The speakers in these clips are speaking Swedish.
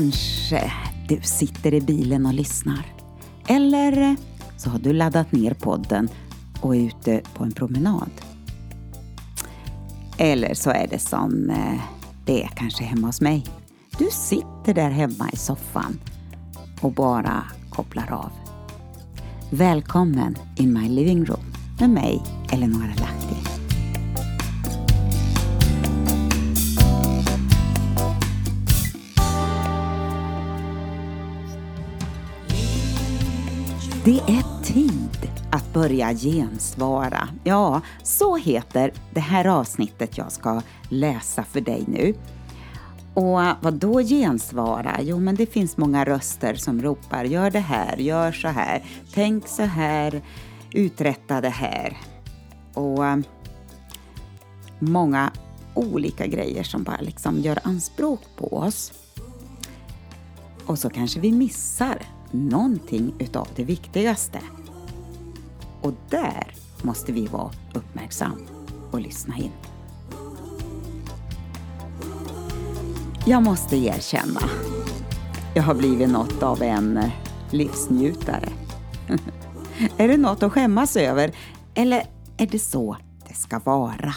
Kanske du sitter i bilen och lyssnar. Eller så har du laddat ner podden och är ute på en promenad. Eller så är det som eh, det är kanske hemma hos mig. Du sitter där hemma i soffan och bara kopplar av. Välkommen in my living room med mig, Eleonora Lahti. Det är tid att börja gensvara. Ja, så heter det här avsnittet jag ska läsa för dig nu. Och vad då gensvara? Jo, men det finns många röster som ropar gör det här, gör så här, tänk så här, uträtta det här. Och eh, många olika grejer som bara liksom gör anspråk på oss. Och så kanske vi missar någonting utav det viktigaste. Och där måste vi vara uppmärksam och lyssna in. Jag måste erkänna, jag har blivit något av en livsnjutare. är det något att skämmas över? Eller är det så det ska vara?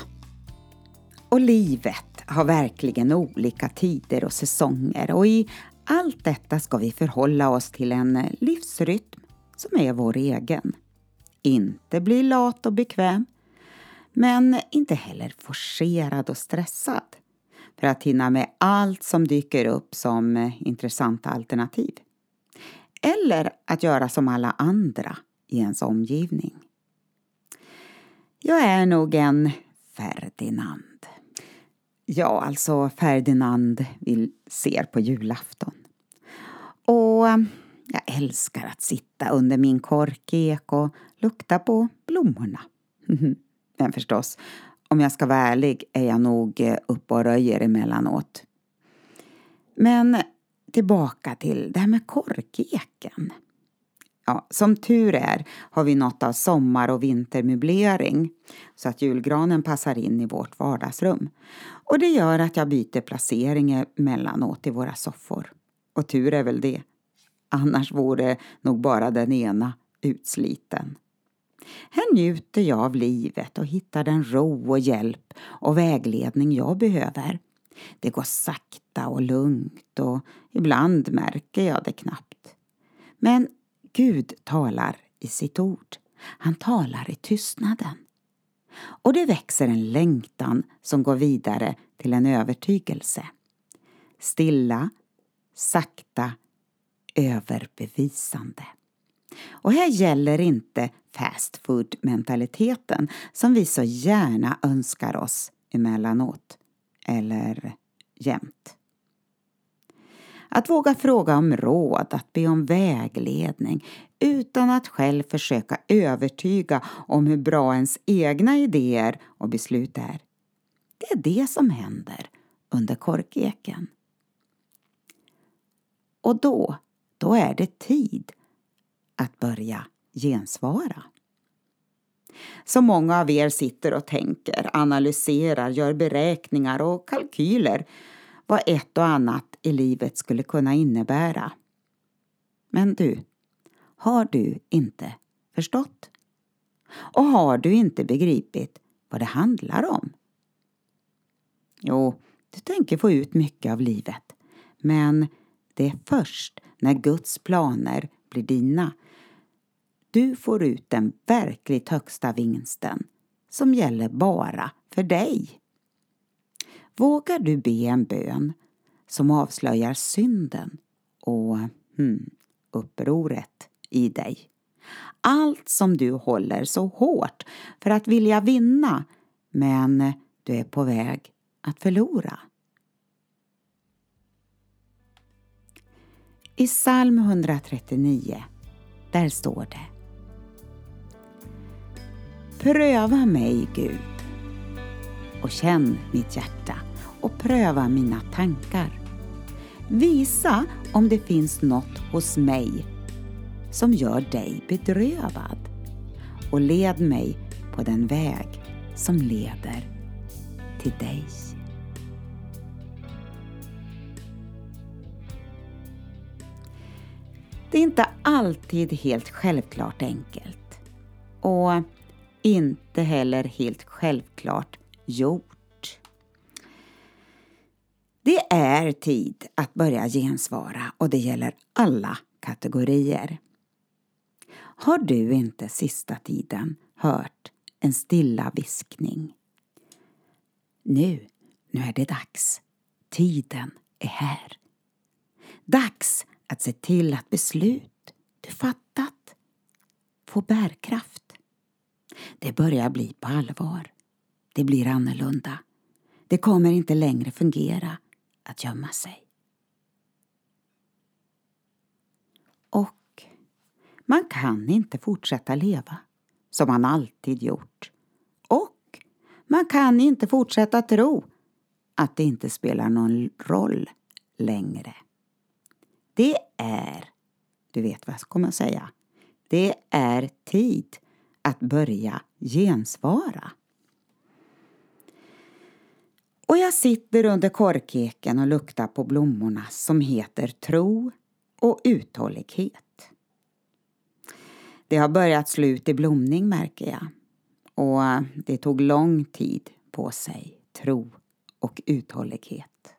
Och livet har verkligen olika tider och säsonger och i allt detta ska vi förhålla oss till en livsrytm som är vår egen. Inte bli lat och bekväm, men inte heller forcerad och stressad för att hinna med allt som dyker upp som intressanta alternativ. Eller att göra som alla andra i ens omgivning. Jag är nog en Ferdinand. Ja, alltså Ferdinand vi ser på julafton. Och eh, jag älskar att sitta under min korkek och lukta på blommorna. Men förstås, om jag ska vara ärlig är jag nog eh, uppe och röjer emellanåt. Men tillbaka till det här med korkeken. Ja, som tur är har vi något av sommar och vintermöblering så att julgranen passar in i vårt vardagsrum. Och det gör att jag byter placering emellanåt i våra soffor. Och tur är väl det. Annars vore nog bara den ena utsliten. Här njuter jag av livet och hittar den ro och hjälp och vägledning jag behöver. Det går sakta och lugnt och ibland märker jag det knappt. Men Gud talar i sitt ord. Han talar i tystnaden. Och det växer en längtan som går vidare till en övertygelse. Stilla, sakta, överbevisande. Och här gäller inte fast food-mentaliteten som vi så gärna önskar oss emellanåt, eller jämt. Att våga fråga om råd, att be om vägledning utan att själv försöka övertyga om hur bra ens egna idéer och beslut är. Det är det som händer under korkeken. Och då, då är det tid att börja gensvara. Så många av er sitter och tänker, analyserar, gör beräkningar och kalkyler vad ett och annat i livet skulle kunna innebära. Men du, har du inte förstått? Och har du inte begripit vad det handlar om? Jo, du tänker få ut mycket av livet. Men det är först när Guds planer blir dina du får ut den verkligt högsta vinsten som gäller bara för dig. Vågar du be en bön som avslöjar synden och hmm, upproret i dig? Allt som du håller så hårt för att vilja vinna men du är på väg att förlora. I psalm 139, där står det Pröva mig, Gud, och känn mitt hjärta och pröva mina tankar. Visa om det finns något hos mig som gör dig bedrövad och led mig på den väg som leder till dig. Det är inte alltid helt självklart enkelt. Och inte heller helt självklart gjort. Det är tid att börja gensvara och det gäller alla kategorier. Har du inte sista tiden hört en stilla viskning? Nu, nu är det dags. Tiden är här. Dags att se till att beslut du fattat får bärkraft. Det börjar bli på allvar. Det blir annorlunda. Det kommer inte längre fungera att gömma sig. Och man kan inte fortsätta leva som man alltid gjort. Och man kan inte fortsätta tro att det inte spelar någon roll längre. Det är, du vet vad jag kommer att säga, det är tid att börja gensvara. Och jag sitter under korkeken och luktar på blommorna som heter tro och uthållighet. Det har börjat slut i blomning märker jag. Och eh, det tog lång tid på sig, tro och uthållighet.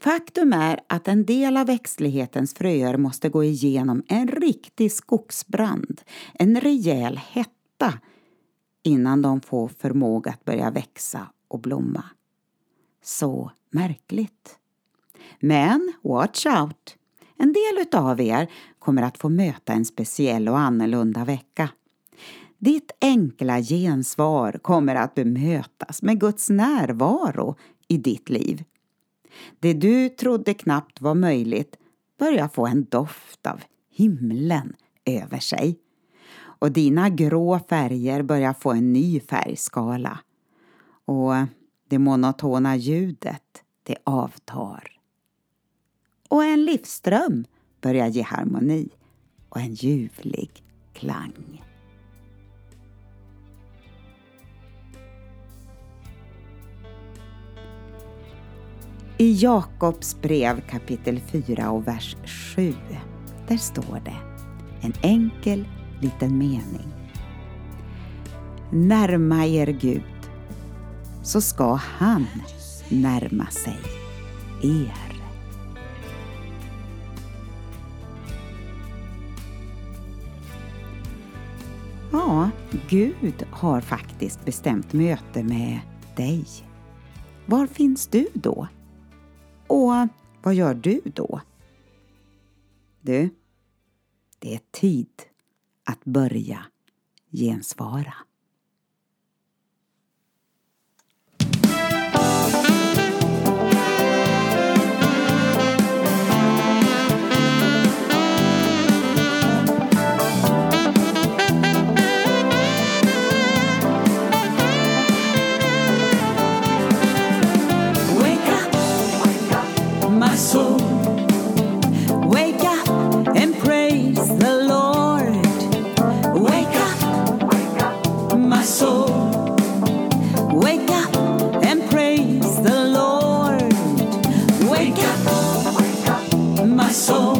Faktum är att en del av växtlighetens fröer måste gå igenom en riktig skogsbrand, en rejäl hetta, innan de får förmåga att börja växa och blomma. Så märkligt. Men watch out! En del utav er kommer att få möta en speciell och annorlunda vecka. Ditt enkla gensvar kommer att bemötas med Guds närvaro i ditt liv. Det du trodde knappt var möjligt börjar få en doft av himlen över sig. Och dina grå färger börjar få en ny färgskala. Och det monotona ljudet, det avtar. Och en livsström börjar ge harmoni och en ljuvlig klang. I Jakobs brev kapitel 4 och vers 7, där står det en enkel liten mening. Närma er Gud, så ska han närma sig er. Ja, Gud har faktiskt bestämt möte med dig. Var finns du då? Och vad gör du då? Du, det är tid att börja gensvara. Soul.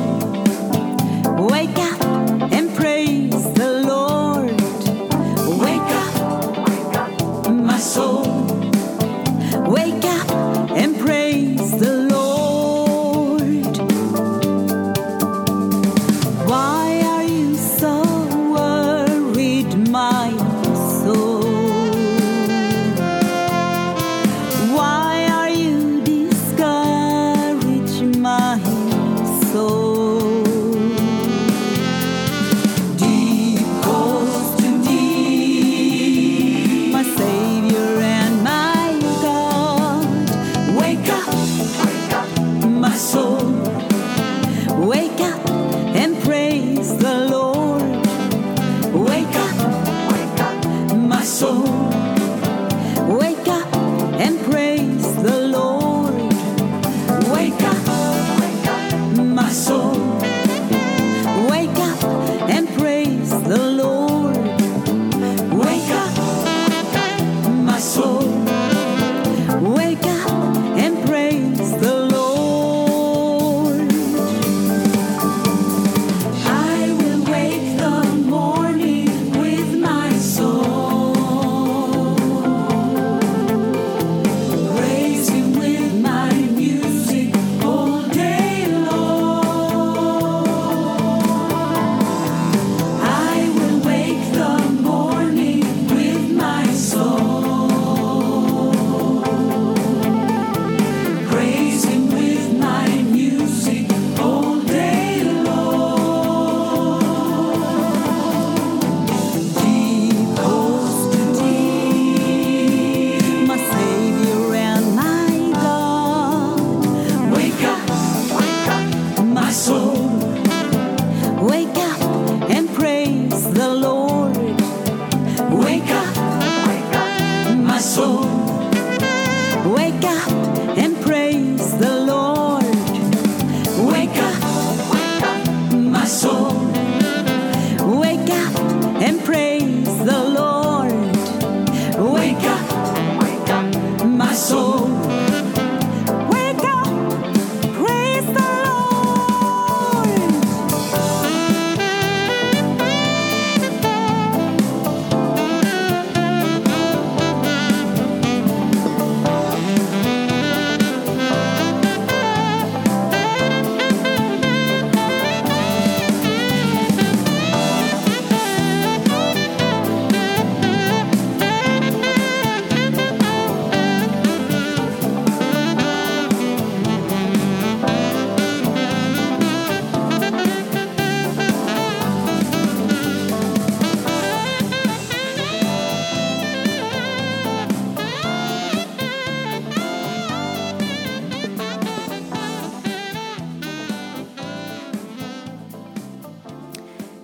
place.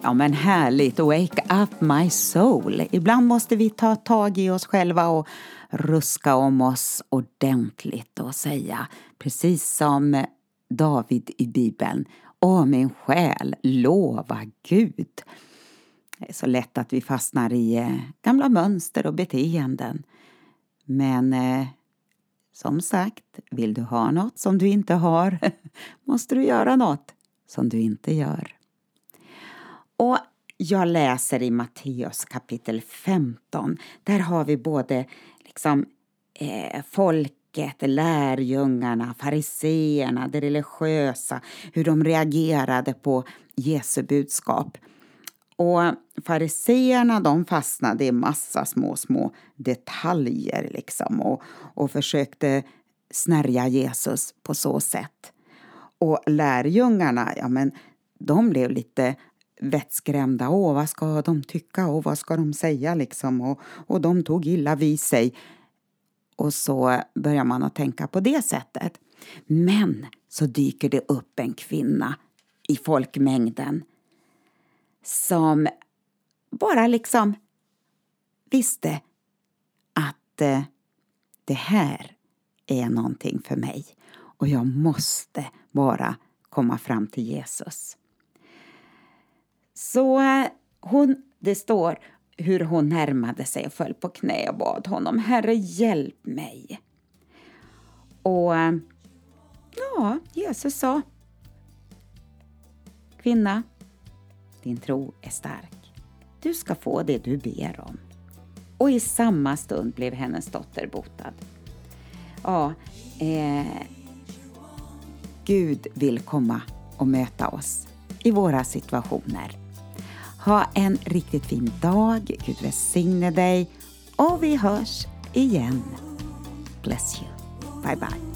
Ja men härligt, wake up my soul. Ibland måste vi ta tag i oss själva och ruska om oss ordentligt och säga precis som David i Bibeln. Åh min själ, lova Gud. Det är så lätt att vi fastnar i eh, gamla mönster och beteenden. Men eh, som sagt, vill du ha något som du inte har måste du göra något som du inte gör. Och jag läser i Matteus kapitel 15. Där har vi både liksom, eh, folket, lärjungarna, fariseerna, det religiösa, hur de reagerade på Jesu budskap. Och fariseerna de fastnade i massa små, små detaljer liksom och, och försökte snärja Jesus på så sätt. Och lärjungarna, ja men de blev lite vettskrämda. Åh, vad ska de tycka och vad ska de säga liksom? Och, och de tog illa vid sig. Och så börjar man att tänka på det sättet. Men så dyker det upp en kvinna i folkmängden som bara liksom visste att eh, det här är någonting för mig och jag måste bara komma fram till Jesus. Så hon, det står hur hon närmade sig och föll på knä och bad honom, Herre hjälp mig. Och ja, Jesus sa, Kvinna, din tro är stark. Du ska få det du ber om. Och i samma stund blev hennes dotter botad. Ja, eh, Gud vill komma och möta oss i våra situationer. Ha en riktigt fin dag. Gud välsigne dig och vi hörs igen. Bless you. Bye bye.